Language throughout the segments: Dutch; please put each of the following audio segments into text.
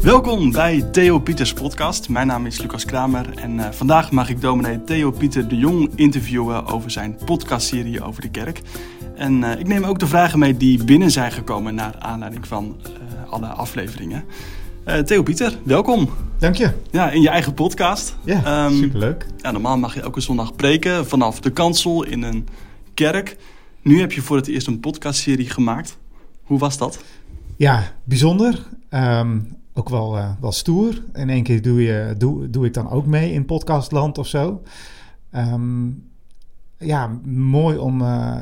Welkom bij Theo Pieters podcast. Mijn naam is Lucas Kramer en uh, vandaag mag ik dominee Theo Pieter de Jong interviewen over zijn podcastserie over de kerk. En uh, ik neem ook de vragen mee die binnen zijn gekomen naar aanleiding van uh, alle afleveringen. Theo Pieter, welkom. Dank je. Ja, in je eigen podcast. Ja, um, superleuk. Ja, normaal mag je elke zondag preken vanaf de kansel in een kerk. Nu heb je voor het eerst een podcastserie gemaakt. Hoe was dat? Ja, bijzonder. Um, ook wel, uh, wel stoer. In één keer doe, je, doe, doe ik dan ook mee in podcastland of zo. Um, ja, mooi om uh,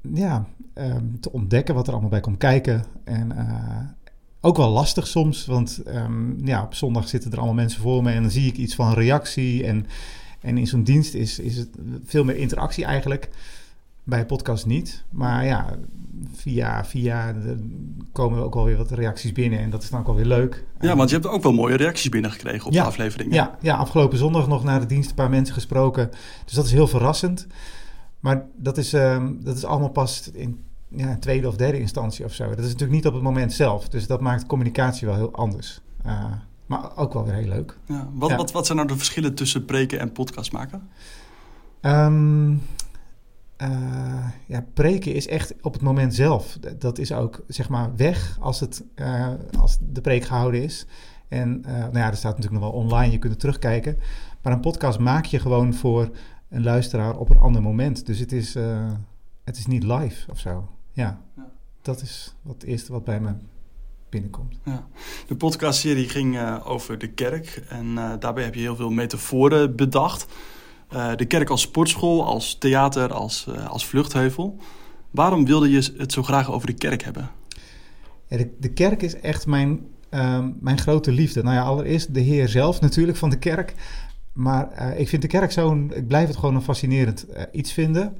ja, um, te ontdekken wat er allemaal bij komt kijken. En uh, ook wel lastig soms, want um, ja, op zondag zitten er allemaal mensen voor me en dan zie ik iets van reactie. En, en in zo'n dienst is, is het veel meer interactie eigenlijk. Bij podcast niet. Maar ja, via, via komen er ook wel weer wat reacties binnen. En dat is dan ook wel weer leuk. Ja, want je hebt ook wel mooie reacties binnengekregen op ja, de afleveringen. Ja, ja, afgelopen zondag nog naar de dienst een paar mensen gesproken. Dus dat is heel verrassend. Maar dat is, um, dat is allemaal pas in ja, tweede of derde instantie of zo. Dat is natuurlijk niet op het moment zelf. Dus dat maakt communicatie wel heel anders. Uh, maar ook wel weer heel leuk. Ja, wat, ja. Wat, wat zijn nou de verschillen tussen preken en podcast maken? Um, uh, ja, preken is echt op het moment zelf. Dat is ook zeg maar weg als, het, uh, als de preek gehouden is. En uh, nou ja, er staat natuurlijk nog wel online, je kunt het terugkijken. Maar een podcast maak je gewoon voor een luisteraar op een ander moment. Dus het is, het is niet live of zo. Ja, ja. dat is wat het eerste wat bij me binnenkomt. Ja. De podcastserie ging over de kerk en daarbij heb je heel veel metaforen bedacht. Uh, de kerk als sportschool, als theater, als, uh, als vluchtheuvel. Waarom wilde je het zo graag over de kerk hebben? De, de, kerk is echt mijn, uh, mijn grote liefde. Nou ja, allereerst de Heer zelf natuurlijk van de kerk. Maar uh, ik vind de kerk zo'n. Ik blijf het gewoon een fascinerend iets vinden.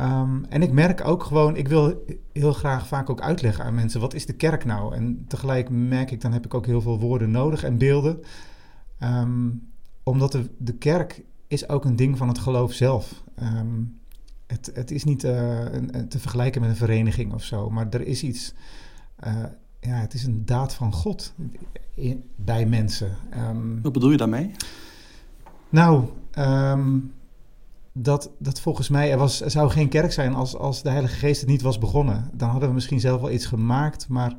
Um, en ik merk ook gewoon, ik wil heel graag vaak ook uitleggen aan mensen: wat is de kerk nou? En tegelijk merk ik, dan heb ik ook heel veel woorden nodig en beelden. Um, omdat de, de kerk is ook een ding van het geloof zelf. Um, het, het, is niet uh, een, te vergelijken met een vereniging of zo, maar er is iets. Uh, ja, het is een daad van God in, bij mensen. Um, Wat bedoel je daarmee? Nou, um, dat, dat volgens mij, er, was, er zou geen kerk zijn als, als de Heilige Geest het niet was begonnen. Dan hadden we misschien zelf wel iets gemaakt, maar.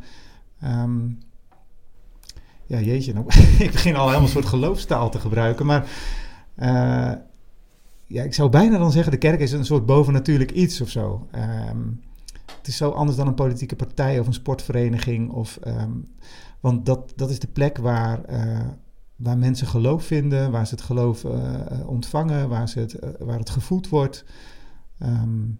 ja, jeetje, nou, ik begin al helemaal een soort geloofstaal te gebruiken, maar. Uh, ja, ik zou bijna dan zeggen, de kerk is een soort bovennatuurlijk iets of zo. Um, het is zo anders dan een politieke partij of een sportvereniging. Of, um, want dat, dat is de plek waar, uh, waar mensen geloof vinden, waar ze het geloof uh, ontvangen, waar, ze het, waar het gevoed wordt. Um,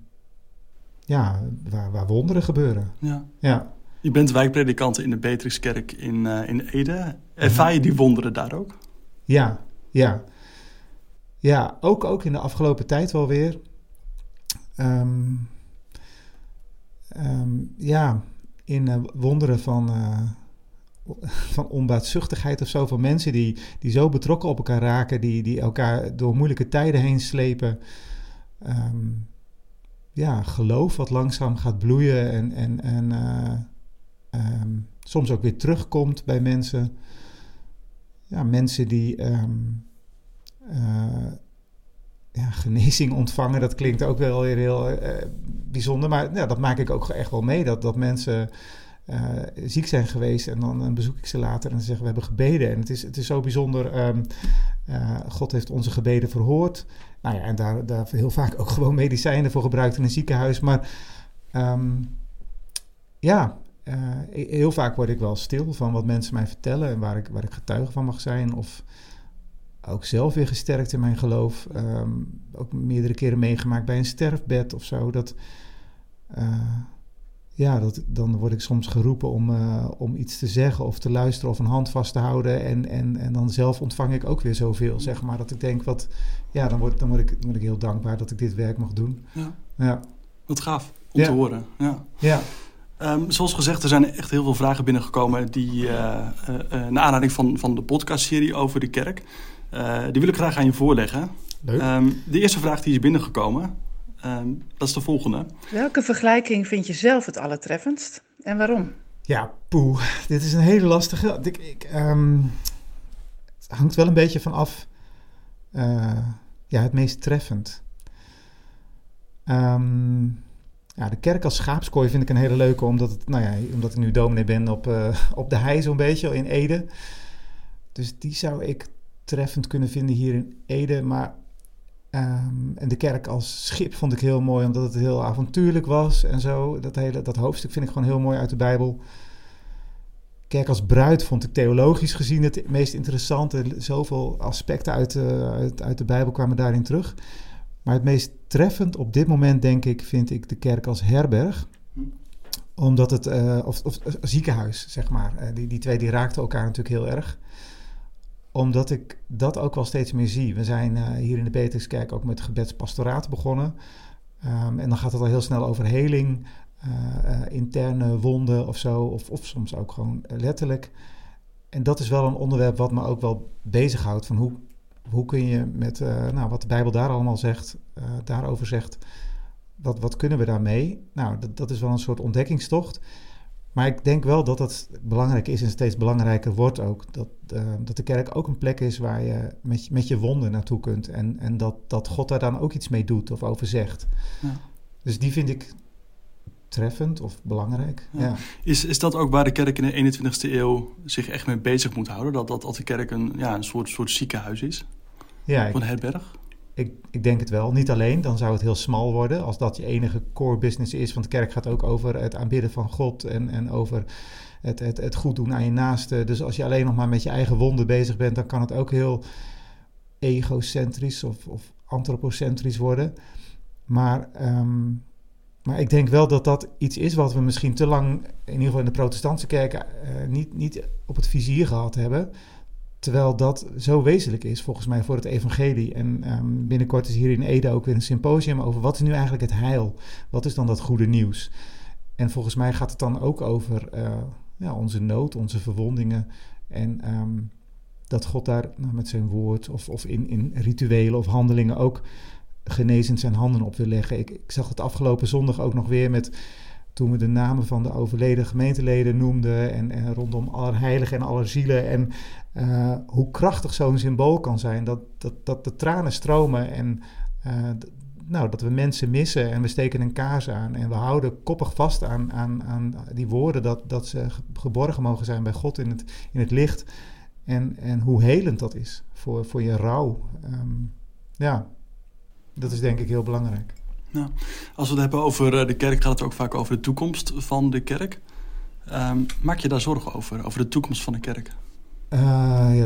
ja, waar, waar wonderen gebeuren. Ja. ja. Je bent wijkpredikant in de Beatrixkerk in, in Ede. Ervaar je die wonderen daar ook? Ja, ja. Ja, ook, ook in de afgelopen tijd wel weer. Um, um, ja, in uh, wonderen van, uh, van onbaatzuchtigheid of zo. Van mensen die, die zo betrokken op elkaar raken, die, die elkaar door moeilijke tijden heen slepen. Um, ja, geloof wat langzaam gaat bloeien en, en, en uh, soms ook weer terugkomt bij mensen. Ja, mensen die. Ja, genezing ontvangen, dat klinkt ook wel weer heel uh, bijzonder. Maar ja, dat maak ik ook echt wel mee. Dat, dat mensen uh, ziek zijn geweest en dan bezoek ik ze later en zeggen we hebben gebeden. En het is, het is zo bijzonder. Um, God heeft onze gebeden verhoord. Nou ja, en daar, daar heel vaak ook gewoon medicijnen voor gebruikt in een ziekenhuis. Maar um, ja, heel vaak word ik wel stil van wat mensen mij vertellen en waar ik, waar ik getuige van mag zijn. Of ook zelf weer gesterkt in mijn geloof. Um, ook meerdere keren meegemaakt bij een sterfbed of zo. Dat, uh, ja, dat, dan word ik soms geroepen om, uh, om iets te zeggen of te luisteren of een hand vast te houden. En, en, en dan zelf ontvang ik ook weer zoveel, zeg maar. Dat ik denk, wat, ja, dan word, dan word, ik, word ik heel dankbaar dat ik dit werk mag doen. Ja. ja. Wat gaaf om ja. te horen. Ja. ja. Um, zoals gezegd, er zijn echt heel veel vragen binnengekomen die uh, uh, naar aanleiding van, van de podcastserie over de kerk. Uh, die wil ik graag aan je voorleggen. Leuk. Um, de eerste vraag die is binnengekomen, um, dat is de volgende. Welke vergelijking vind je zelf het allertreffendst en waarom? Ja, poeh. Dit is een hele lastige. Ik, ik, ehm, het hangt wel een beetje van af. Uh, ja, het meest treffend. Ehm, ja, de kerk als schaapskooi vind ik een hele leuke, omdat, het, nou ja, omdat ik nu dominee ben op, uh, op de hei zo'n beetje in Ede. Dus die zou ik treffend kunnen vinden hier in Ede. Maar um, en de kerk als schip vond ik heel mooi, omdat het heel avontuurlijk was en zo. Dat, hele, dat hoofdstuk vind ik gewoon heel mooi uit de Bijbel. Kerk als bruid vond ik theologisch gezien het meest interessante. Zoveel aspecten uit de, uit, uit de Bijbel kwamen daarin terug. Maar het meest treffend op dit moment, denk ik, vind ik de kerk als herberg. Omdat het, uh, of, of, ziekenhuis, zeg maar. Die, die twee die raakten elkaar natuurlijk heel erg omdat ik dat ook wel steeds meer zie. We zijn uh, hier in de Beterskerk ook met gebedspastoraat begonnen. Um, en dan gaat het al heel snel over heling, uh, interne wonden of zo, of, of soms ook gewoon letterlijk. En dat is wel een onderwerp wat me ook wel bezighoudt. Van hoe, hoe kun je met nou, wat de Bijbel daar allemaal zegt, daarover zegt, wat, wat kunnen we daarmee? Nou, dat, dat is wel een soort ontdekkingstocht. Maar ik denk wel dat het belangrijk is en steeds belangrijker wordt ook. Dat, uh, dat de kerk ook een plek is waar je met, met je wonden naartoe kunt. En, en dat, dat God daar dan ook iets mee doet of over zegt. Ja. Dus die vind ik treffend of belangrijk. Ja. Is, is dat ook waar de kerk in de 21ste eeuw zich echt mee bezig moet houden? Dat, dat, dat de kerk een, ja, een soort, soort ziekenhuis is? Ja, of een herberg? Ik, ik denk het wel. Niet alleen, dan zou het heel smal worden. Als dat je enige core business is. Want de kerk gaat ook over het aanbidden van God en, en over het, het, het goed doen aan je naaste. Dus als je alleen nog maar met je eigen wonden bezig bent, dan kan het ook heel egocentrisch of, of antropocentrisch worden. Maar, um, maar ik denk wel dat dat iets is wat we misschien te lang, in ieder geval in de protestantse kerken, uh, niet, niet op het vizier gehad hebben. Terwijl dat zo wezenlijk is volgens mij voor het evangelie. En um, binnenkort is hier in Ede ook weer een symposium over wat is nu eigenlijk het heil? Wat is dan dat goede nieuws? En volgens mij gaat het dan ook over uh, ja, onze nood, onze verwondingen. En um, dat God daar nou, met zijn woord of, of in, in rituelen of handelingen ook genezend zijn handen op wil leggen. Ik, ik zag het afgelopen zondag ook nog weer met toen we de namen van de overleden gemeenteleden noemden en, en rondom allerheiligen en allerzielen en uh, hoe krachtig zo'n symbool kan zijn, dat, dat, dat de tranen stromen en uh, nou, dat we mensen missen en we steken een kaars aan en we houden koppig vast aan, aan, aan die woorden dat, dat ze geborgen mogen zijn bij God in het, in het licht en, en hoe helend dat is voor, voor je rouw. Um, ja, dat is denk ik heel belangrijk. Als we het hebben over eh, de kerk, gaat het ook vaak over de toekomst van de kerk. Um, maak je daar zorgen over, over de toekomst van de kerk? Uh, ja,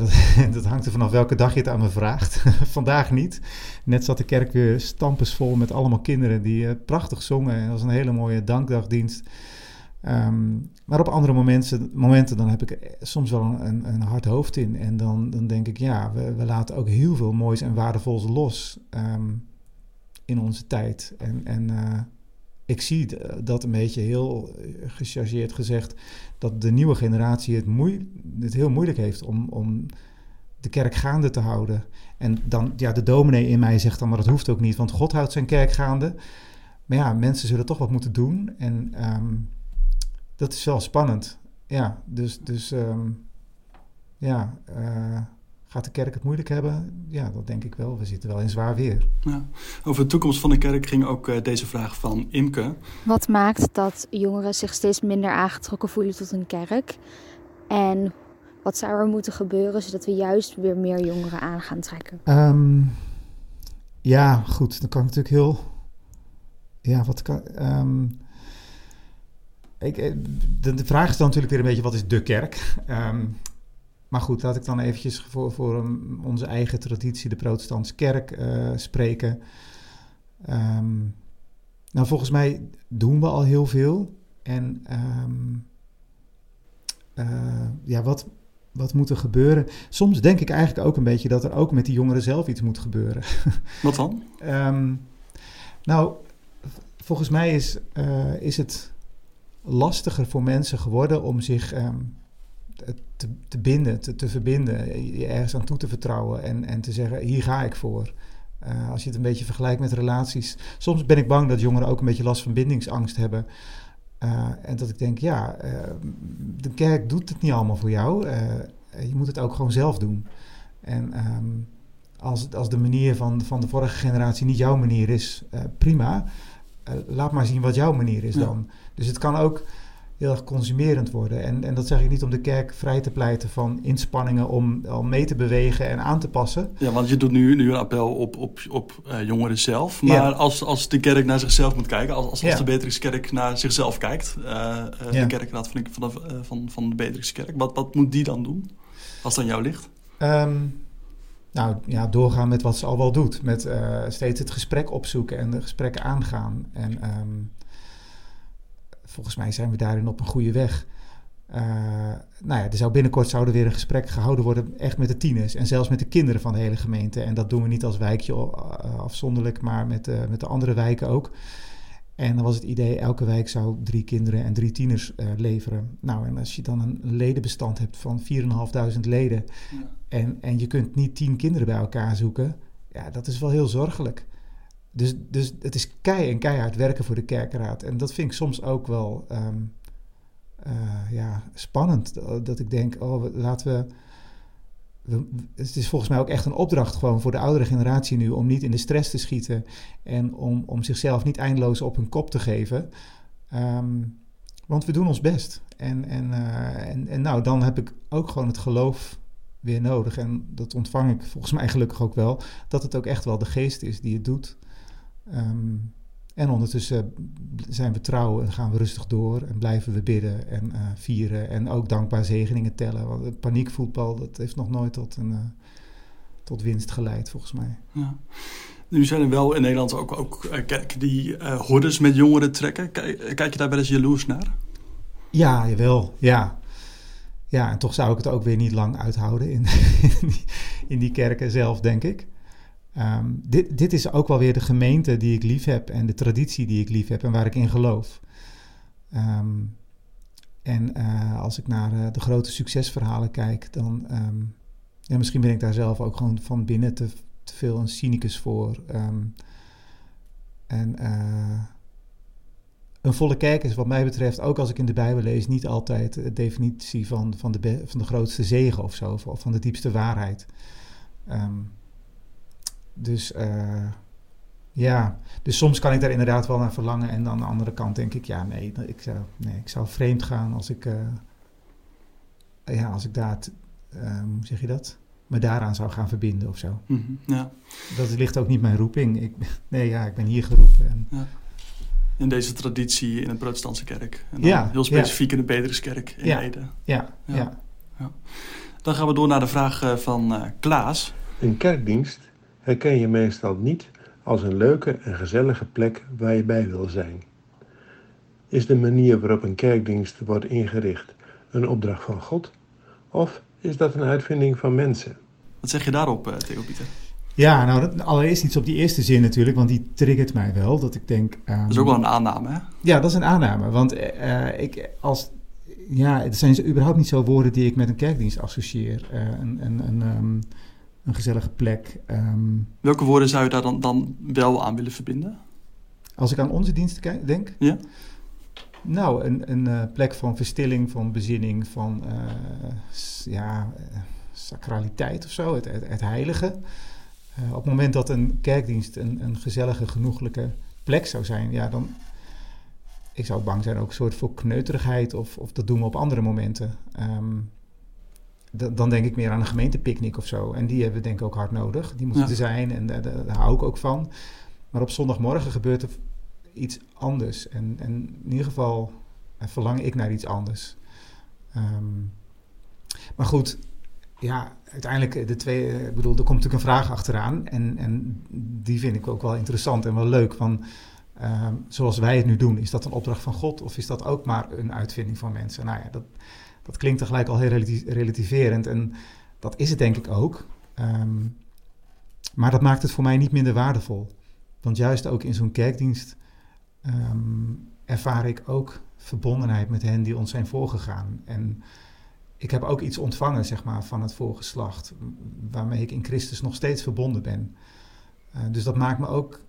dat, hangt er vanaf welke dag je het aan me vraagt. Vandaag niet. Net zat de kerk weer stampensvol met allemaal kinderen die uh, prachtig zongen. Dat was een hele mooie dankdagdienst. Um, maar op andere momenten, momenten dan heb ik soms wel een, een hard hoofd in. En dan, dan denk ik, ja, we, we laten ook heel veel moois en waardevols los. Um, in onze tijd. En, en uh, ik zie dat een beetje heel eh, gechargeerd gezegd, dat de nieuwe generatie het, moe het heel moeilijk heeft om, om de kerk gaande te houden. En dan, ja, de dominee in mij zegt dan, maar dat hoeft ook niet, want God houdt zijn kerk gaande. Maar ja, mensen zullen toch wat moeten doen. En um, dat is wel spannend. Ja, dus, dus um, ja, uh, Gaat de kerk het moeilijk hebben? Ja, dat denk ik wel. We zitten wel in zwaar weer. Ja. Over de toekomst van de kerk ging ook uh, deze vraag van Imke. Wat maakt dat jongeren zich steeds minder aangetrokken voelen tot een kerk? En wat zou er moeten gebeuren zodat we juist weer meer jongeren aan gaan trekken? Um, ja, goed. Dan kan ik natuurlijk heel. Ja, wat kan. Um, ik, eh, de, de, vraag is dan natuurlijk weer een beetje: wat is de kerk? Um, maar goed, laat ik dan eventjes voor, voor onze eigen traditie, de protestantse kerk, uh, spreken. Um, nou, volgens mij doen we al heel veel. En um, uh, ja, wat, wat moet er gebeuren? Soms denk ik eigenlijk ook een beetje dat er ook met die jongeren zelf iets moet gebeuren. Wat dan? um, nou, volgens mij is, uh, is het lastiger voor mensen geworden om zich te, te binden, te, te, verbinden, je ergens aan toe te vertrouwen en, en te zeggen: hier ga ik voor. Uh, als je het een beetje vergelijkt met relaties. Soms ben ik bang dat jongeren ook een beetje last van bindingsangst hebben. Uh, en dat ik denk, ja, uh, de kerk doet het niet allemaal voor jou. Je moet het ook gewoon zelf doen. En um, als, als de manier van, van de vorige generatie niet jouw manier is, prima. laat maar zien wat jouw manier is ja. dan. Dus het kan ook heel erg consumerend worden. En, en dat zeg ik niet om de kerk vrij te pleiten van inspanningen om, om mee te bewegen en aan te passen. Ja, want je doet nu, nu een appel op, op, op uh, jongeren zelf. Maar ja. als, als de kerk naar zichzelf moet kijken, als, als, ja. de Beatrixkerk naar zichzelf kijkt, uh, uh, de kerkraad van, van, de, van, van de Beatrixkerk, wat, wat moet die dan doen als het aan jou ligt? Um, nou ja, doorgaan met wat ze al wel doet. Met steeds het gesprek opzoeken en de gesprekken aangaan. En um, volgens mij zijn we daarin op een goede weg. Uh, nou ja, er zou binnenkort zouden weer een gesprek gehouden worden, echt met de tieners en zelfs met de kinderen van de hele gemeente. En dat doen we niet als wijkje uh, afzonderlijk, maar met, uh, met de andere wijken ook. En dan was het idee, elke wijk zou drie kinderen en drie tieners leveren. Nou, en als je dan een ledenbestand hebt van 4.500 leden ja. en, en je kunt niet tien kinderen bij elkaar zoeken, ja, dat is wel heel zorgelijk. Dus, dus het is kei en keihard werken voor de kerkenraad. En dat vind ik soms ook wel um, uh, ja, spannend. Dat ik denk, oh, laten we, Het is volgens mij ook echt een opdracht gewoon voor de oudere generatie nu... om niet in de stress te schieten en om, om zichzelf niet eindeloos op hun kop te geven. Um, want we doen ons best. En, en, uh, en, en nou, dan heb ik ook gewoon het geloof weer nodig. En dat ontvang ik volgens mij gelukkig ook wel. Dat het ook echt wel de geest is die het doet. Um, en ondertussen zijn we trouw en gaan we rustig door en blijven we bidden en uh, vieren en ook dankbaar zegeningen tellen. Want paniekvoetbal, dat heeft nog nooit tot, een, uh, tot winst geleid, volgens mij. Ja. Nu zijn er wel in Nederland ook, ook uh, kerken die hordes met jongeren trekken. Kijk, kijk je daar wel eens jaloers naar? Ja, jawel, ja. Ja, en toch zou ik het ook weer niet lang uithouden in, in, die, in die kerken zelf, denk ik. Um, dit, dit is ook wel weer de gemeente die ik lief heb en de traditie die ik lief heb en waar ik in geloof. Um, en uh, als ik naar uh, de grote succesverhalen kijk, dan um, ja, misschien ben ik daar zelf ook gewoon van binnen te, te veel een cynicus voor. en uh, een volle kerk is wat mij betreft, ook als ik in de Bijbel lees, niet altijd de definitie van, van, de, van de grootste zegen of zo, of van de diepste waarheid. Um, dus uh, ja, dus soms kan ik daar inderdaad wel naar verlangen. En aan de andere kant denk ik, ja, nee, ik zou, nee, ik zou vreemd gaan als ik, uh, ja, als ik daar, uh, hoe zeg je dat? Me daaraan zou gaan verbinden of zo. Mm -hmm, ja. Dat ligt ook niet mijn roeping. Ik, nee, ja, ik ben hier geroepen. En, ja. In deze traditie in een protestantse kerk. En dan ja, heel specifiek ja. in de Petruskerk in ja, Ede. Ja, ja. ja. Dan gaan we door naar de vraag van Klaas. Een kerkdienst herken je meestal niet als een leuke en gezellige plek waar je bij wil zijn. Is de manier waarop een kerkdienst wordt ingericht een opdracht van God? Of is dat een uitvinding van mensen? Wat zeg je daarop, uh, Theo Pieter? Ja, nou, dat, allereerst iets op die eerste zin natuurlijk, want die triggert mij wel. Dat ik denk. Um, dat is ook wel een aanname, hè? Ja, dat is een aanname. Want uh, ik, als. Ja, het zijn überhaupt niet zo woorden die ik met een kerkdienst associeer. Uh, een, een, een, um, een gezellige plek. Um, Welke woorden zou je daar dan, dan wel aan willen verbinden? Als ik aan onze diensten denk? Ja. Nou, een, een uh, plek van verstilling, van bezinning, van uh, ja, uh, sacraliteit of zo, het, het, het heilige. op het moment dat een kerkdienst een, een gezellige, genoeglijke plek zou zijn, ja, dan. Ik zou bang zijn ook een soort voor kneuterigheid, of, of dat doen we op andere momenten. Um, dan denk ik meer aan een gemeentepicknick of zo. En die hebben we denk ik ook hard nodig. Die moeten er zijn en daar, daar, hou ik ook van. Maar op zondagmorgen gebeurt er iets anders. En, en in ieder geval verlang ik naar iets anders. Um, maar goed, ja, uiteindelijk de twee... Ik bedoel, er komt natuurlijk een vraag achteraan. En, en die vind ik ook wel interessant en wel leuk. Van, um, zoals wij het nu doen, is dat een opdracht van God? Of is dat ook maar een uitvinding van mensen? Nou ja, dat dat klinkt tegelijk al heel relativerend. En dat is het denk ik ook. Um, maar dat maakt het voor mij niet minder waardevol. Want juist ook in zo'n kerkdienst um, ervaar ik ook verbondenheid met hen die ons zijn voorgegaan. En ik heb ook iets ontvangen, zeg maar, van het voorgeslacht, waarmee ik in Christus nog steeds verbonden ben. Uh, dus dat maakt me ook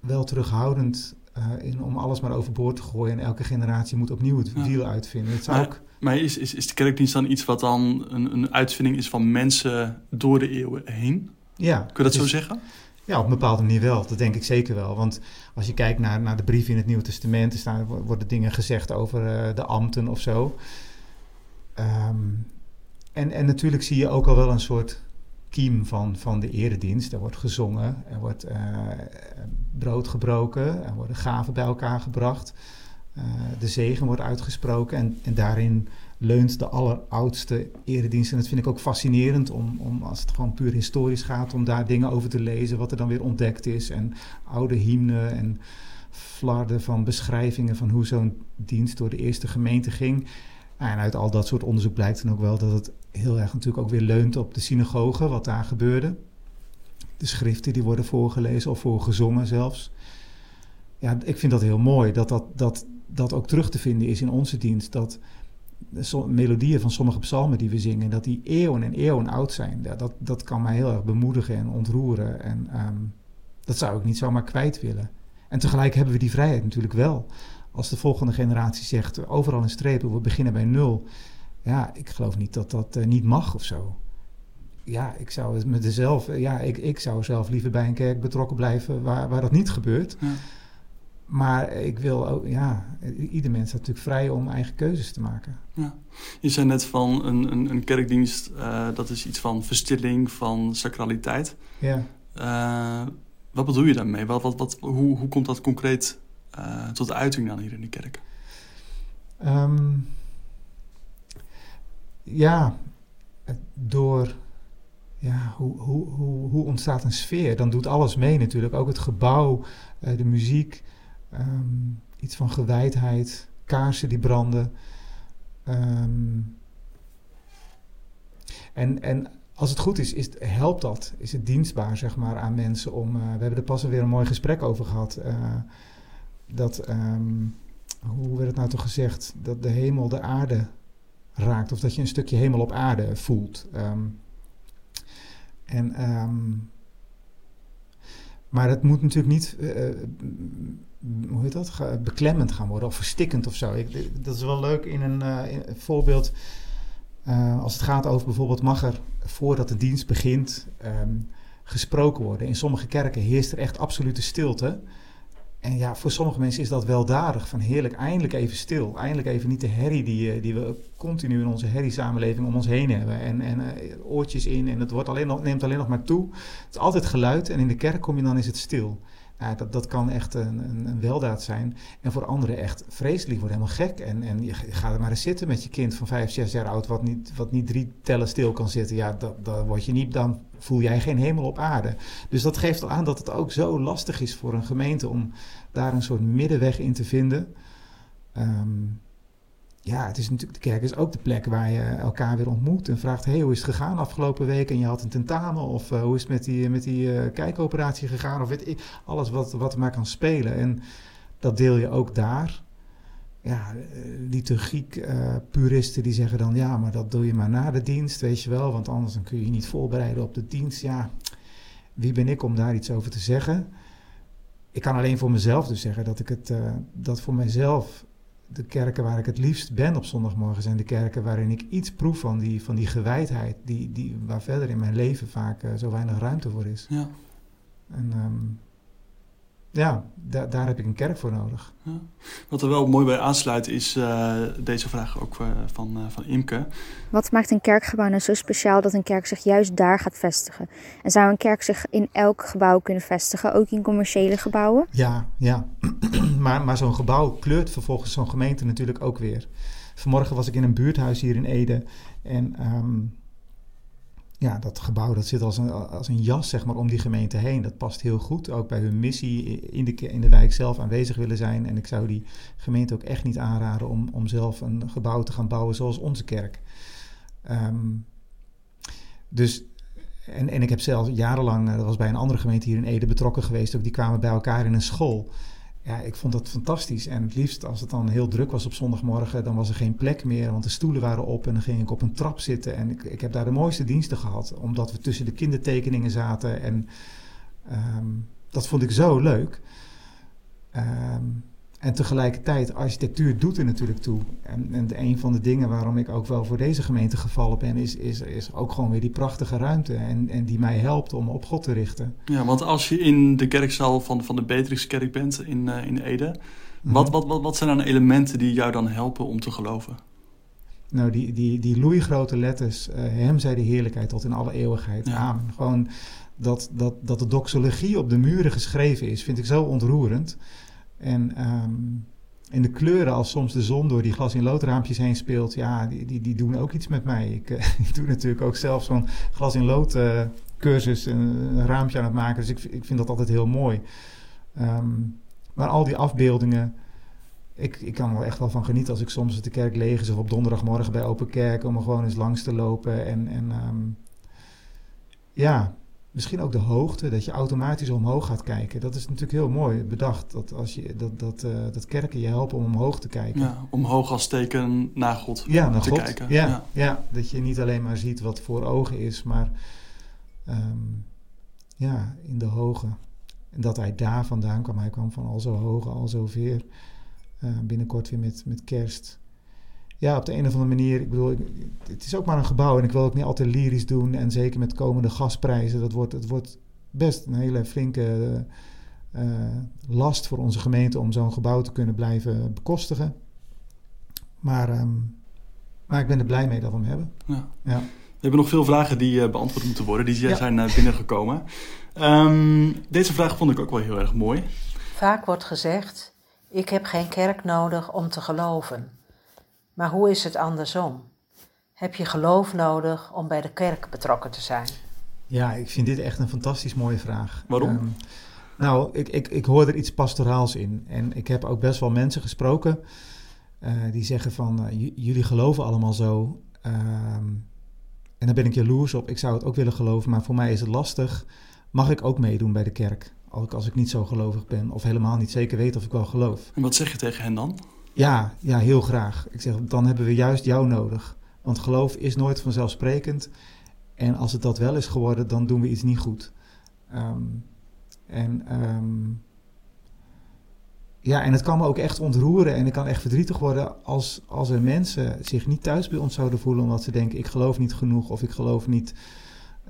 wel terughoudend in, om alles maar overboord te gooien en elke generatie moet opnieuw het wiel uitvinden. Het zou maar, ook... maar is, is, is de kerkdienst dan iets wat dan een, een uitvinding is van mensen door de eeuwen heen? Ja. Kun je dat zo zeggen? Ja, op een bepaalde manier wel. Dat denk ik zeker wel. Want als je kijkt naar, naar de brieven in het Nieuwe Testament, er staan, worden dingen gezegd over uh, de ambten of zo. Um, en, en natuurlijk zie je ook al wel een soort kiem van, van de eredienst. Er wordt gezongen, er wordt uh, brood gebroken, er worden gaven bij elkaar gebracht. Uh, de zegen wordt uitgesproken en, en daarin leunt de alleroudste eredienst. En dat vind ik ook fascinerend om, om, als het gewoon puur historisch gaat, om daar dingen over te lezen, wat er dan weer ontdekt is. En oude hymnen en flarden van beschrijvingen van hoe zo'n dienst door de eerste gemeente ging. En uit al dat soort onderzoek blijkt dan ook wel dat het heel erg natuurlijk ook weer leunt op de synagoge, wat daar gebeurde. De schriften die worden voorgelezen of voorgezongen zelfs. Ja, ik vind dat heel mooi dat dat, dat, dat ook terug te vinden is in onze dienst. Dat melodieën van sommige psalmen die we zingen, dat die eeuwen en eeuwen oud zijn. Dat, dat kan mij heel erg bemoedigen en ontroeren. En um, dat zou ik niet zomaar kwijt willen. En tegelijk hebben we die vrijheid natuurlijk wel. Als de volgende generatie zegt, overal in strepen, we beginnen bij nul. Ja, ik geloof niet dat dat uh, niet mag of zo. Ja, ik zou met dezelf, ja, ik, ik zou zelf liever bij een kerk betrokken blijven waar, waar dat niet gebeurt. Ja. Maar ik wil ook, ja, ieder mens is natuurlijk vrij om eigen keuzes te maken. Ja. Je zei net van een, een, een kerkdienst, uh, dat is iets van verstilling, van sacraliteit. Ja. Uh, wat bedoel je daarmee? Wat, wat, wat, hoe, hoe komt dat concreet uh, tot uiting dan hier in de kerk? Um, ja, door ja, hoe, hoe, hoe, hoe ontstaat een sfeer? Dan doet alles mee natuurlijk. Ook het gebouw, de muziek, um, iets van gewijdheid, kaarsen die branden. Um, en, en als het goed is, is, helpt dat? Is het dienstbaar zeg maar, aan mensen om. Uh, we hebben er pas weer een mooi gesprek over gehad. Uh, dat, um, hoe werd het nou toch gezegd? Dat de hemel de aarde raakt. Of dat je een stukje hemel op aarde voelt. En, maar het moet natuurlijk niet, uh, hoe dat, beklemmend gaan worden of verstikkend of zo. Ik, dat is wel leuk in een, een voorbeeld. Uh, als het gaat over bijvoorbeeld, mag er voordat de dienst begint um, gesproken worden. In sommige kerken heerst er echt absolute stilte. En ja, voor sommige mensen is dat weldadig. Van heerlijk, eindelijk even stil. Eindelijk even niet de herrie die, die we continu in onze herriesamenleving om ons heen hebben. En, en oortjes in en het wordt alleen nog, neemt alleen nog maar toe. Het is altijd geluid en in de kerk kom je dan is het stil. Dat, dat kan echt een, een, een, weldaad zijn. En voor anderen echt vreselijk. wordt helemaal gek. En, en je gaat er maar eens zitten met je kind van vijf, zes jaar oud... wat niet, wat niet drie tellen stil kan zitten. Ja, dat, dat word je niet, dan voel jij geen hemel op aarde. Dus dat geeft al aan dat het ook zo lastig is voor een gemeente... om daar een soort middenweg in te vinden. Um, ja, het is natuurlijk, de kerk is ook de plek waar je elkaar weer ontmoet en vraagt: hey, hoe is het gegaan afgelopen week? En je had een tentamen, of uh, hoe is het met die, met die uh, kijkoperatie gegaan? Of weet ik, alles wat, wat er maar kan spelen. En dat deel je ook daar. Ja, liturgiek-puristen uh, die zeggen dan: ja, maar dat doe je maar na de dienst, weet je wel, want anders dan kun je je niet voorbereiden op de dienst. Ja, wie ben ik om daar iets over te zeggen? Ik kan alleen voor mezelf dus zeggen dat ik het, dat voor mijzelf de kerken waar ik het liefst ben op zondagmorgen zijn de kerken waarin ik iets proef van die, van die gewijdheid, die, die, waar verder in mijn leven vaak uh, zo weinig ruimte voor is. Ja. En um, ja, da daar heb ik een kerk voor nodig. Ja. Wat er wel mooi bij aansluit is uh, deze vraag ook uh, van, van Imke. Wat maakt een kerkgebouw nou zo speciaal dat een kerk zich juist daar gaat vestigen? En zou een kerk zich in elk gebouw kunnen vestigen, ook in commerciële gebouwen? Ja, ja. maar maar zo'n gebouw kleurt vervolgens zo'n gemeente natuurlijk ook weer. Vanmorgen was ik in een buurthuis hier in Ede en... Um, ja, dat gebouw dat zit als een, als een jas zeg maar, om die gemeente heen. Dat past heel goed, ook bij hun missie in de, in de wijk zelf aanwezig willen zijn. En ik zou die gemeente ook echt niet aanraden om, om zelf een gebouw te gaan bouwen zoals onze kerk. Um, dus, en, en ik heb zelf jarenlang, dat was bij een andere gemeente hier in Ede betrokken geweest, ook die kwamen bij elkaar in een school. Ja, ik vond dat fantastisch. En het liefst als het dan heel druk was op zondagmorgen, dan was er geen plek meer, want de stoelen waren op en dan ging ik op een trap zitten. En ik, ik heb daar de mooiste diensten gehad, omdat we tussen de kindertekeningen zaten. En um, dat vond ik zo leuk. Ehm, en tegelijkertijd, architectuur doet er natuurlijk toe. En, en een van de dingen waarom ik ook wel voor deze gemeente gevallen ben, is, is, is ook gewoon weer die prachtige ruimte. En, en die mij helpt om op God te richten. Ja, want als je in de kerkzaal van, van de Beatrixkerk bent in, uh, in Ede, Mhm. wat, wat, wat, wat zijn dan elementen die jou dan helpen om te geloven? Nou, die, die, die loeigrote letters, uh, hem zij de heerlijkheid tot in alle eeuwigheid. Ja. Amen. Gewoon dat, dat, dat de doxologie op de muren geschreven is, vind ik zo ontroerend. En um, in de kleuren, als soms de zon door die glas in loodraampjes heen speelt, ja, die, die, die doen ook iets met mij. Ik, uh, ik doe natuurlijk ook zelf zo'n glas in lood uh, cursus, een, raampje aan het maken. Dus ik, ik vind dat altijd heel mooi. Um, maar al die afbeeldingen, ik, ik kan er echt wel van genieten als ik soms de kerk leeg is of op donderdagmorgen bij Open Kerk om er gewoon eens langs te lopen. En, en um, ja, misschien ook de hoogte, dat je automatisch omhoog gaat kijken. Dat is natuurlijk heel mooi bedacht, dat, als je, dat, dat, uh, dat kerken je helpen om omhoog te kijken. Ja, omhoog als teken naar God ja, naar te God. kijken. Ja, ja. ja, dat je niet alleen maar ziet wat voor ogen is, maar um, ja, in de hoge. En dat hij daar vandaan kwam. Hij kwam van al zo hoog, al zo ver. Uh, binnenkort weer met, met kerst. Ja, op de een of andere manier. Ik bedoel, ik, het is ook maar een gebouw. En ik wil ook niet altijd lyrisch doen. En zeker met komende gasprijzen. Dat wordt, het wordt best een hele flinke uh, last voor onze gemeente. om zo'n gebouw te kunnen blijven bekostigen. Maar, um, maar ik ben er blij mee dat we hem hebben. Ja. ja. We hebben nog veel vragen die uh, beantwoord moeten worden. Die ja. zijn uh, binnengekomen. Um, deze vraag vond ik ook wel heel erg mooi. Vaak wordt gezegd: Ik heb geen kerk nodig om te geloven. Maar hoe is het andersom? Heb je geloof nodig om bij de kerk betrokken te zijn? Ja, ik vind dit echt een fantastisch mooie vraag. Waarom? Um, nou, ik, ik, ik hoor er iets pastoraals in. En ik heb ook best wel mensen gesproken uh, die zeggen van... Uh, jullie geloven allemaal zo. Um, en daar ben ik jaloers op. Ik zou het ook willen geloven, maar voor mij is het lastig. Mag ik ook meedoen bij de kerk? Ook als ik niet zo gelovig ben of helemaal niet zeker weet of ik wel geloof. En wat zeg je tegen hen dan? Ja, ja, heel graag. Ik zeg, dan hebben we juist jou nodig. Want geloof is nooit vanzelfsprekend. En als het dat wel is geworden, dan doen we iets niet goed. Um, en um, ja, en het kan me ook echt ontroeren en ik kan echt verdrietig worden als, als er mensen zich niet thuis bij ons zouden voelen omdat ze denken ik geloof niet genoeg of ik geloof niet,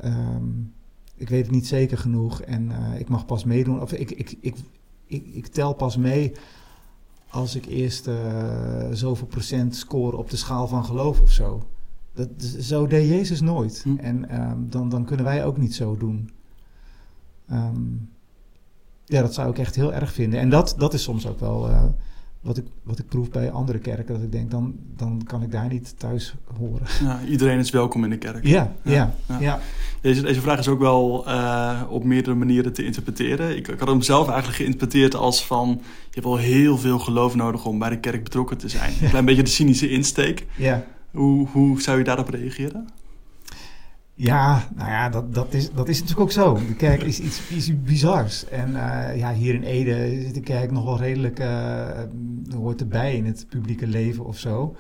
um, ik weet het niet zeker genoeg en uh, ik mag pas meedoen of ik, ik, ik, ik tel pas mee als ik eerst uh, zoveel procent score op de schaal van geloof of zo. Dat, zo deed Jezus nooit Hm. en um, dan, dan kunnen wij ook niet zo doen. Um, ja, dat zou ik echt heel erg vinden. En dat, dat is soms ook wel uh, wat, ik, wat ik proef bij andere kerken. Dat ik denk, dan, dan kan ik daar niet thuis horen. Ja, iedereen is welkom in de kerk. Ja, ja, ja. ja. ja. Deze, deze vraag is ook wel uh, op meerdere manieren te interpreteren. Ik, ik had hem zelf eigenlijk geïnterpreteerd als van... je hebt wel heel veel geloof nodig om bij de kerk betrokken te zijn. Een klein beetje de cynische insteek. Ja. Hoe, hoe zou je daarop reageren? Ja, nou ja, dat, dat, is, dat is natuurlijk ook zo. De kerk is iets, bizars. En uh, ja, hier in Ede zit de kerk nog wel redelijk, uh, hoort erbij in het publieke leven of zo.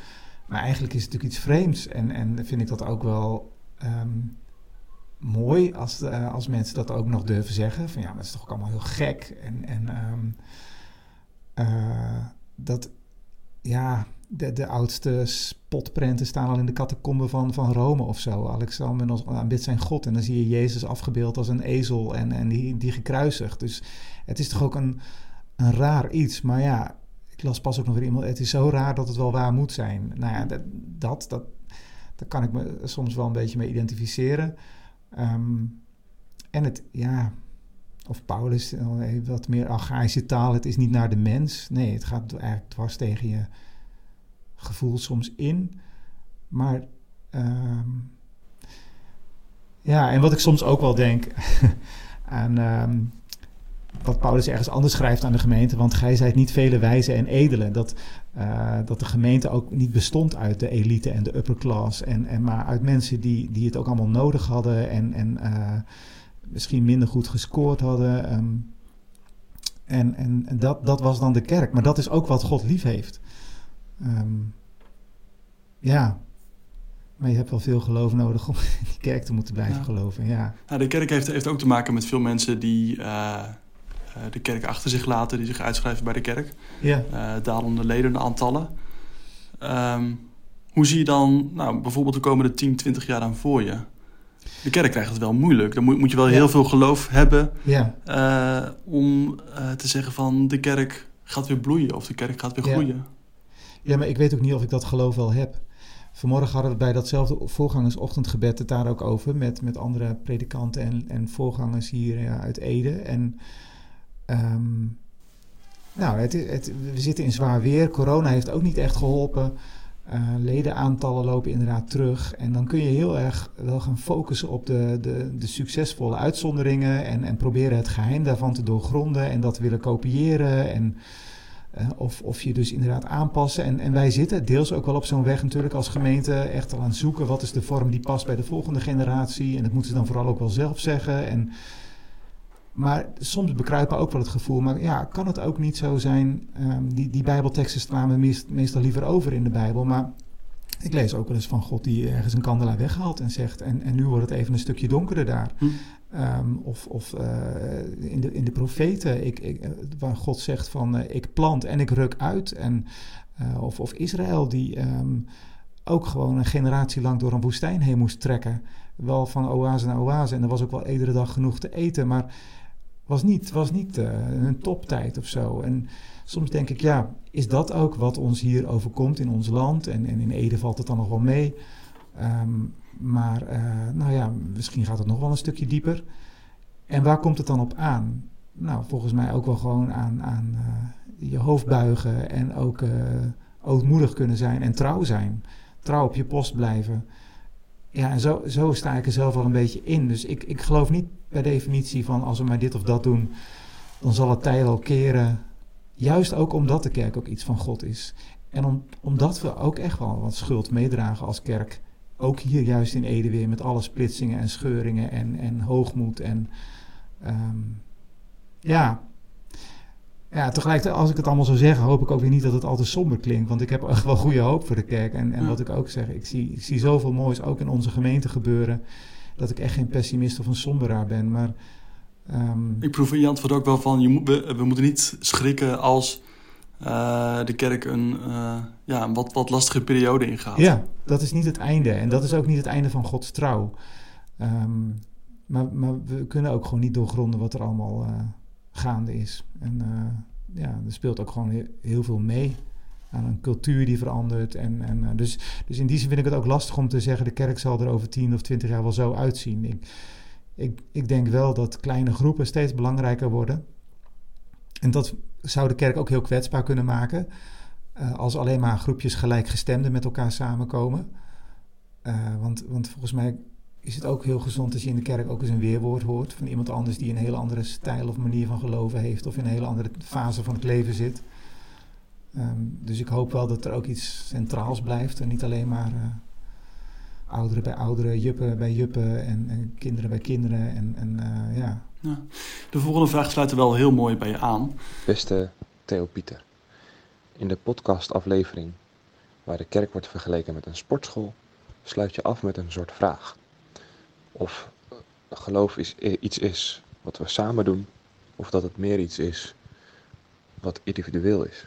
Maar eigenlijk is het natuurlijk iets vreemds. En, en vind ik dat ook wel um, mooi als, als mensen dat ook nog durven zeggen. Van ja, dat is toch ook allemaal heel gek. En, en um, dat, ja, de, de oudste spotprenten staan al in de catacomben van, van Rome of zo. Alexander aanbidt zijn God en dan zie je Jezus afgebeeld als een ezel en, en die, die gekruisigd. Dus het is toch ook een, een raar iets. Maar ja, ik las pas ook nog weer iemand, het is zo raar dat het wel waar moet zijn. Nou ja, dat, dat, dat daar kan ik me soms wel een beetje mee identificeren. Um, en het, ja, of Paulus, wat meer archaïsche taal, het is niet naar de mens. Nee, het gaat eigenlijk dwars tegen je gevoel soms in. Maar um, ja, en wat ik soms ook wel denk aan um, wat Paulus ergens anders schrijft aan de gemeente, want gij zijt niet vele wijzen en edelen. Dat, uh, dat de gemeente ook niet bestond uit de elite en de upper class, en, en maar uit mensen die, die het ook allemaal nodig hadden en, en uh, misschien minder goed gescoord hadden. Um, en en, dat, dat was dan de kerk. Maar dat is ook wat God lief heeft. Um, ja, maar je hebt wel veel geloof nodig om in die kerk te moeten blijven Ja. geloven. Ja. Nou, de kerk heeft, heeft ook te maken met veel mensen die, uh, de kerk achter zich laten, die zich uitschrijven bij de kerk. Ja. Uh, dalende ledenaantallen. Um, hoe zie je dan nou, bijvoorbeeld de komende 10, 20 jaar dan voor je? De kerk krijgt het wel moeilijk. Dan moet, moet je wel heel veel geloof hebben ja. uh, om uh, te zeggen van de kerk gaat weer bloeien of de kerk gaat weer groeien. Ja, maar ik weet ook niet of ik dat geloof wel heb. Vanmorgen hadden we bij datzelfde voorgangersochtendgebed het daar ook over met, met andere predikanten en, en voorgangers hier ja, uit Ede. En um, nou, het, het, we zitten in zwaar weer. Corona heeft ook niet echt geholpen. Uh, ledenaantallen lopen inderdaad terug. En dan kun je heel erg wel gaan focussen op de, de, de succesvolle uitzonderingen. En, en proberen het geheim daarvan te doorgronden. En dat willen kopiëren. En, uh, of, of je dus inderdaad aanpassen. En, en wij zitten deels ook wel op zo'n weg natuurlijk als gemeente. Echt al aan het zoeken. Wat is de vorm die past bij de volgende generatie. En dat moeten ze dan vooral ook wel zelf zeggen. En, maar soms bekruipen ook wel het gevoel, maar ja, kan het ook niet zo zijn? Um, die, die Bijbelteksten slaan we meest, meestal liever over in de Bijbel. Maar ik lees ook wel eens van God die ergens een kandelaar weghaalt en zegt: En, en nu wordt het even een stukje donkerder daar. Hm. Um, of of uh, in, de, in de profeten, ik, ik, waar God zegt: van uh, ik plant en ik ruk uit. En, uh, of, of Israël die um, ook gewoon een generatie lang door een woestijn heen moest trekken. Wel van oase naar oase. En er was ook wel iedere dag genoeg te eten. Maar was niet, was niet uh, een toptijd of zo. En soms denk ik, ja, is dat ook wat ons hier overkomt in ons land? En, en in Ede valt het dan nog wel mee. Um, maar uh, nou ja, misschien gaat het nog wel een stukje dieper. En waar komt het dan op aan? Nou, volgens mij ook wel gewoon aan, aan uh, je hoofd buigen en ook ootmoedig kunnen zijn en trouw zijn. Trouw op je post blijven. Ja, en zo, zo sta ik er zelf wel een beetje in. Dus ik, ik geloof niet per definitie van als we maar dit of dat doen, dan zal het tij wel keren. Juist ook omdat de kerk ook iets van God is. En om, omdat we ook echt wel wat schuld meedragen als kerk. Ook hier juist in Ede weer met alle splitsingen en scheuringen en, en hoogmoed. En um, ja. Ja, tegelijkertijd als ik het allemaal zou zeggen, hoop ik ook weer niet dat het al te somber klinkt. Want ik heb echt wel goede hoop voor de kerk. En, en wat ik ook zeg, ik zie, ik zie zoveel moois ook in onze gemeente gebeuren dat ik echt geen pessimist of een somberaar ben. Maar, um... Ik proef in je antwoord ook wel van, je moet, we, we moeten niet schrikken als uh, de kerk een, uh, ja, een wat, wat lastige periode ingaat. Ja, dat is niet het einde. En dat is ook niet het einde van Gods trouw. Um, maar, maar we kunnen ook gewoon niet doorgronden wat er allemaal uh, gaande is. En ja, er speelt ook gewoon heel, veel mee aan een cultuur die verandert. En, en, uh, dus, dus in die zin vind ik het ook lastig om te zeggen... de kerk zal er over 10 of 20 jaar wel zo uitzien. Ik, ik, ik denk wel dat kleine groepen steeds belangrijker worden. En dat zou de kerk ook heel kwetsbaar kunnen maken... Uh, als alleen maar groepjes gelijkgestemden met elkaar samenkomen. Want, want volgens mij is het ook heel gezond als je in de kerk ook eens een weerwoord hoort... van iemand anders die een hele andere stijl of manier van geloven heeft... of in een hele andere fase van het leven zit... Um, dus ik hoop wel dat er ook iets centraals blijft en niet alleen maar uh, ouderen bij ouderen, juppen bij juppen en, en kinderen bij kinderen. En, en uh, ja. ja. De volgende vraag sluit er wel heel mooi bij je aan. Beste Theo Pieter, in de podcastaflevering waar de kerk wordt vergeleken met een sportschool, sluit je af met een soort vraag. Of geloof is, iets is wat we samen doen, of dat het meer iets is wat individueel is.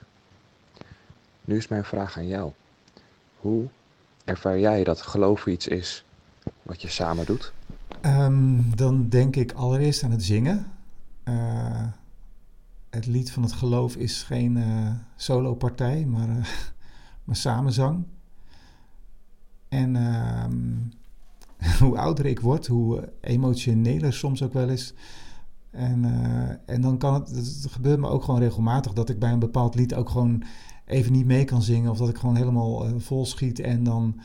Nu is mijn vraag aan jou. Hoe ervaar jij dat geloof iets is wat je samen doet? Um, dan denk ik allereerst aan het zingen. Uh, het lied van het geloof is geen uh, solo-partij, maar, maar samenzang. En um, hoe ouder ik word, hoe emotioneler soms ook wel is. En, en dan kan het, het gebeurt me ook gewoon regelmatig dat ik bij een bepaald lied ook gewoon even niet mee kan zingen. Of dat ik gewoon helemaal uh, vol schiet en dan,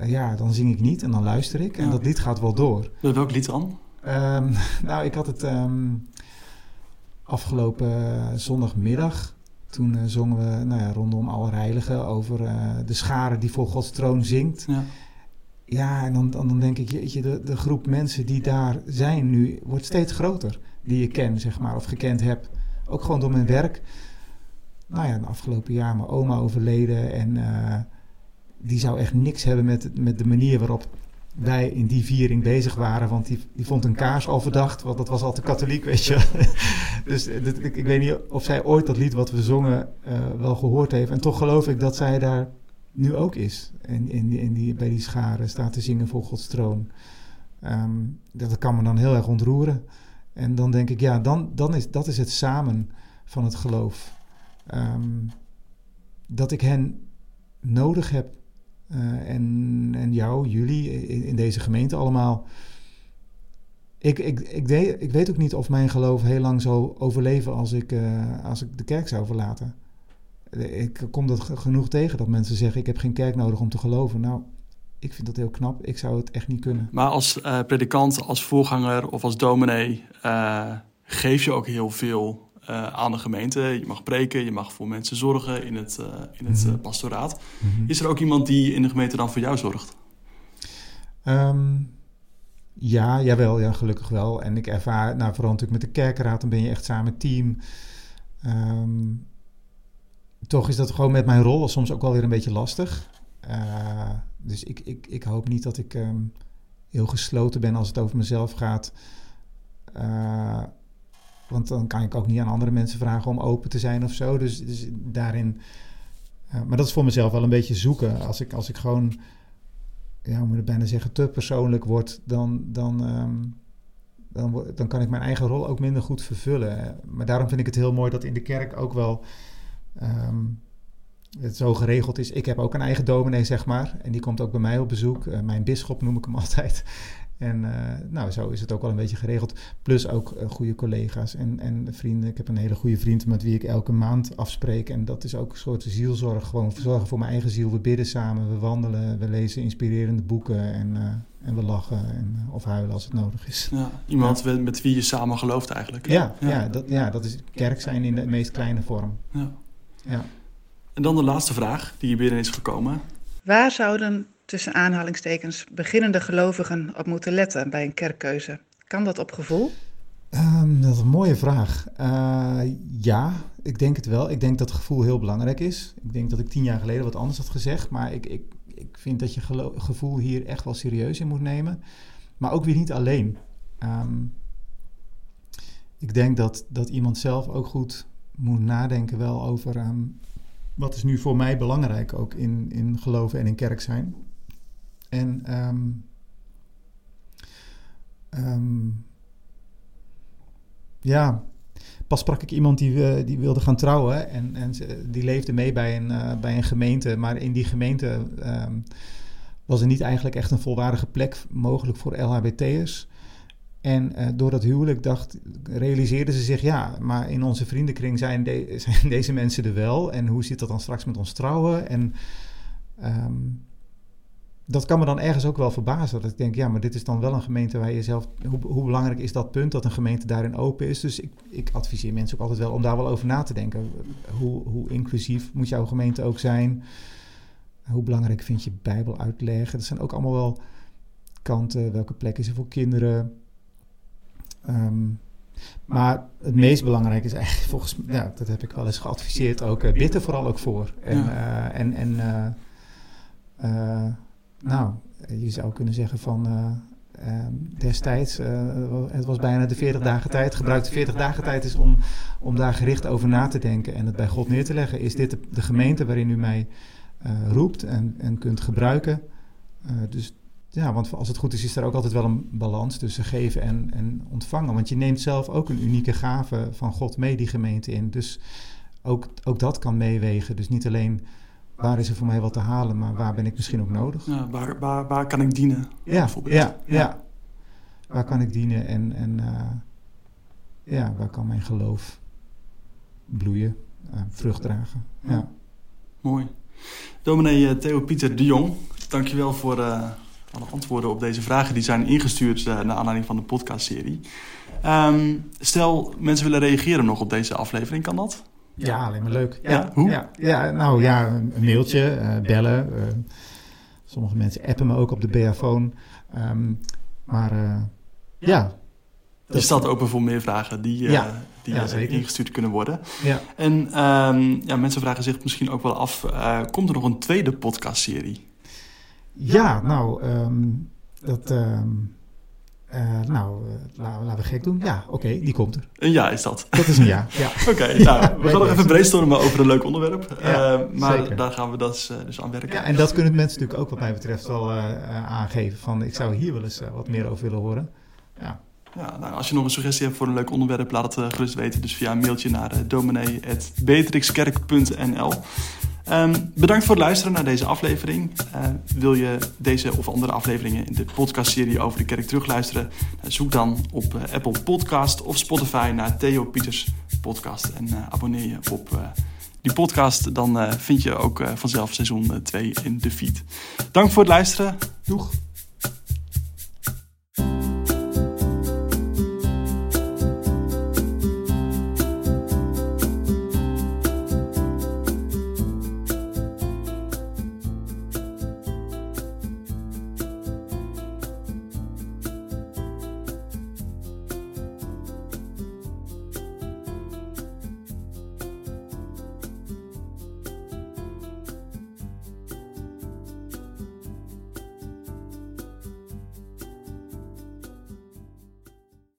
uh, ja, dan zing ik niet en dan luister ik. En Ja. dat lied gaat wel door. Met welk lied dan? Um, nou, ik had het um, afgelopen zondagmiddag. Toen zongen we nou ja, rondom Allerheiligen over de schare die voor Gods troon zingt. Ja. Ja, en dan, dan denk ik, jeetje, de, de groep mensen die daar zijn nu wordt steeds groter. Die je ken, zeg maar, of gekend hebt. Ook gewoon door mijn werk. Nou ja, de afgelopen jaar mijn oma overleden. En uh, die zou echt niks hebben met, met de manier waarop wij in die viering bezig waren. Want die, die vond een kaars al verdacht, want dat was al te katholiek, weet je. dus ik, ik, weet niet of zij ooit dat lied wat we zongen wel gehoord heeft. En toch geloof ik dat zij daar nu ook is. En in, in die, bij die scharen staat te zingen voor Gods troon. Ehm, dat kan me dan heel erg ontroeren. En dan denk ik, ja, dan, dan is, dat is het samen van het geloof. Ehm, dat ik hen nodig heb. Uh, en, en jou, jullie, in, deze gemeente allemaal. Ik, ik, ik, ik weet ook niet of mijn geloof heel lang zou overleven als ik, uh, als ik de kerk zou verlaten. Ik kom dat genoeg tegen dat mensen zeggen: Ik heb geen kerk nodig om te geloven. Nou, ik vind dat heel knap. Ik zou het echt niet kunnen. Maar als uh, predikant, als voorganger of als dominee uh, geef je ook heel veel uh, aan de gemeente. Je mag preken, je mag voor mensen zorgen in het, in het mm -hmm. pastoraat. Mm -hmm. Is er ook iemand die in de gemeente dan voor jou zorgt? Um, ja, jawel, ja, gelukkig wel. En ik ervaar, nou, vooral natuurlijk met de kerkenraad, dan ben je echt samen team. Um, toch is dat gewoon met mijn rol soms ook wel weer een beetje lastig. Uh, dus ik, ik, ik hoop niet dat ik um, heel gesloten ben als het over mezelf gaat. Uh, want dan kan ik ook niet aan andere mensen vragen om open te zijn of zo. Dus, dus daarin. Uh, maar dat is voor mezelf wel een beetje zoeken. Als ik, als ik gewoon, ja, hoe moet ik bijna zeggen, te persoonlijk word, dan, dan, um, dan, dan kan ik mijn eigen rol ook minder goed vervullen. Maar daarom vind ik het heel mooi dat in de kerk ook wel. Um, het zo geregeld is. Ik heb ook een eigen dominee, zeg maar. En die komt ook bij mij op bezoek. Uh, mijn bisschop noem ik hem altijd. En uh, nou, zo is het ook wel een beetje geregeld. Plus ook uh, goede collega's en, en vrienden. Ik heb een hele goede vriend met wie ik elke maand afspreek. En dat is ook een soort zielzorg. Gewoon zorgen voor mijn eigen ziel. We bidden samen, we wandelen, we lezen inspirerende boeken. En, en we lachen en, of huilen als het nodig is. Ja, iemand ja. met wie je samen gelooft eigenlijk. Ja, ja. ja, dat, ja, dat is kerk zijn in de meest kleine vorm. Ja. Ja. En dan de laatste vraag die hier binnen is gekomen. Waar zouden tussen aanhalingstekens beginnende gelovigen op moeten letten bij een kerkkeuze? Kan dat op gevoel? Um, dat is een mooie vraag. Uh, ja, ik denk het wel. Ik denk dat gevoel heel belangrijk is. Ik denk dat ik tien jaar geleden wat anders had gezegd. Maar ik, ik, ik vind dat je gevoel hier echt wel serieus in moet nemen. Maar ook weer niet alleen. Um, ik denk dat, dat iemand zelf ook goed moet nadenken wel over um, wat is nu voor mij belangrijk ook in, in geloven en in kerk zijn. En um, um, ja, pas sprak ik iemand die, die wilde gaan trouwen en, en die leefde mee bij een, uh, bij een gemeente, maar in die gemeente was er niet eigenlijk echt een volwaardige plek mogelijk voor LHBT'ers. En uh, door dat huwelijk dacht, realiseerden ze zich, ja, maar in onze vriendenkring zijn, de, zijn deze mensen er wel. En hoe zit dat dan straks met ons trouwen? En um, dat kan me dan ergens ook wel verbazen. Dat ik denk, ja, maar dit is dan wel een gemeente waar je zelf... Hoe, hoe belangrijk is dat punt dat een gemeente daarin open is? Dus ik, ik adviseer mensen ook altijd wel om daar wel over na te denken. Hoe, hoe inclusief moet jouw gemeente ook zijn? Hoe belangrijk vind je Bijbel uitleggen? Dat zijn ook allemaal wel kanten. Welke plek is er voor kinderen? Um, maar het meest belangrijke is eigenlijk volgens mij, ja, dat heb ik wel eens geadviseerd ook, uh, bid er vooral ook voor. En, ja. uh, en, en uh, nou, je zou kunnen zeggen van destijds, het was bijna de 40 dagen tijd, gebruik de 40 dagen tijd is om, om daar gericht over na te denken en het bij God neer te leggen. Is dit de, de gemeente waarin u mij roept en, en kunt gebruiken? dus ja, want als het goed is, is er ook altijd wel een balans tussen geven en, en ontvangen. Want je neemt zelf ook een unieke gave van God mee die gemeente in. Dus ook, ook dat kan meewegen. Dus niet alleen waar is er voor mij wat te halen, maar waar ben ik misschien ook nodig. Ja, waar, waar, waar kan ik dienen? Ja, ja, ja, ja. Waar kan ik dienen en, en uh, ja, waar kan mijn geloof bloeien, uh, vrucht dragen. Ja. ja. Mooi. Dominee Theo Pieter de Jong, dankjewel voor... Uh alle antwoorden op deze vragen die zijn ingestuurd uh, naar aanleiding van de podcastserie. Um, stel, mensen willen reageren nog op deze aflevering, kan dat? Ja, alleen maar leuk. Ja, ja hoe? Ja, ja, nou ja, een mailtje, uh, bellen. Uh, sommige mensen appen me ook op de BA-phone. Um, maar ja. Je staat open voor meer vragen die, ja. die ja, ingestuurd kunnen worden. Ja. En um, ja, mensen vragen zich misschien ook wel af, komt er nog een tweede podcastserie? Ja, nou, um, Dat, ehm, eh, nou, uh, laten, laten we gek doen. Ja, oké, die komt er. Een ja is dat. Dat is een ja, ja. Oké, nou, we gaan nog even brainstormen over een leuk onderwerp. Ja, Uh, maar zeker. daar gaan we dus, dus aan werken. Ja, en dat kunnen mensen natuurlijk ook wat mij betreft wel aangeven. Van, ik zou hier wel eens wat meer over willen horen. Ja. Ja, nou, als je nog een suggestie hebt voor een leuk onderwerp, laat het uh, gerust weten. Dus via een mailtje naar uh, dominee.beatrixkerk.nl um, Bedankt voor het luisteren naar deze aflevering. Uh, wil je deze of andere afleveringen in de podcastserie over de kerk terugluisteren? zoek dan op Apple Podcast of Spotify naar Theo Pieters podcast. En abonneer je op die podcast. Dan vind je ook vanzelf seizoen 2 in de feed. Dank voor het luisteren. Doeg!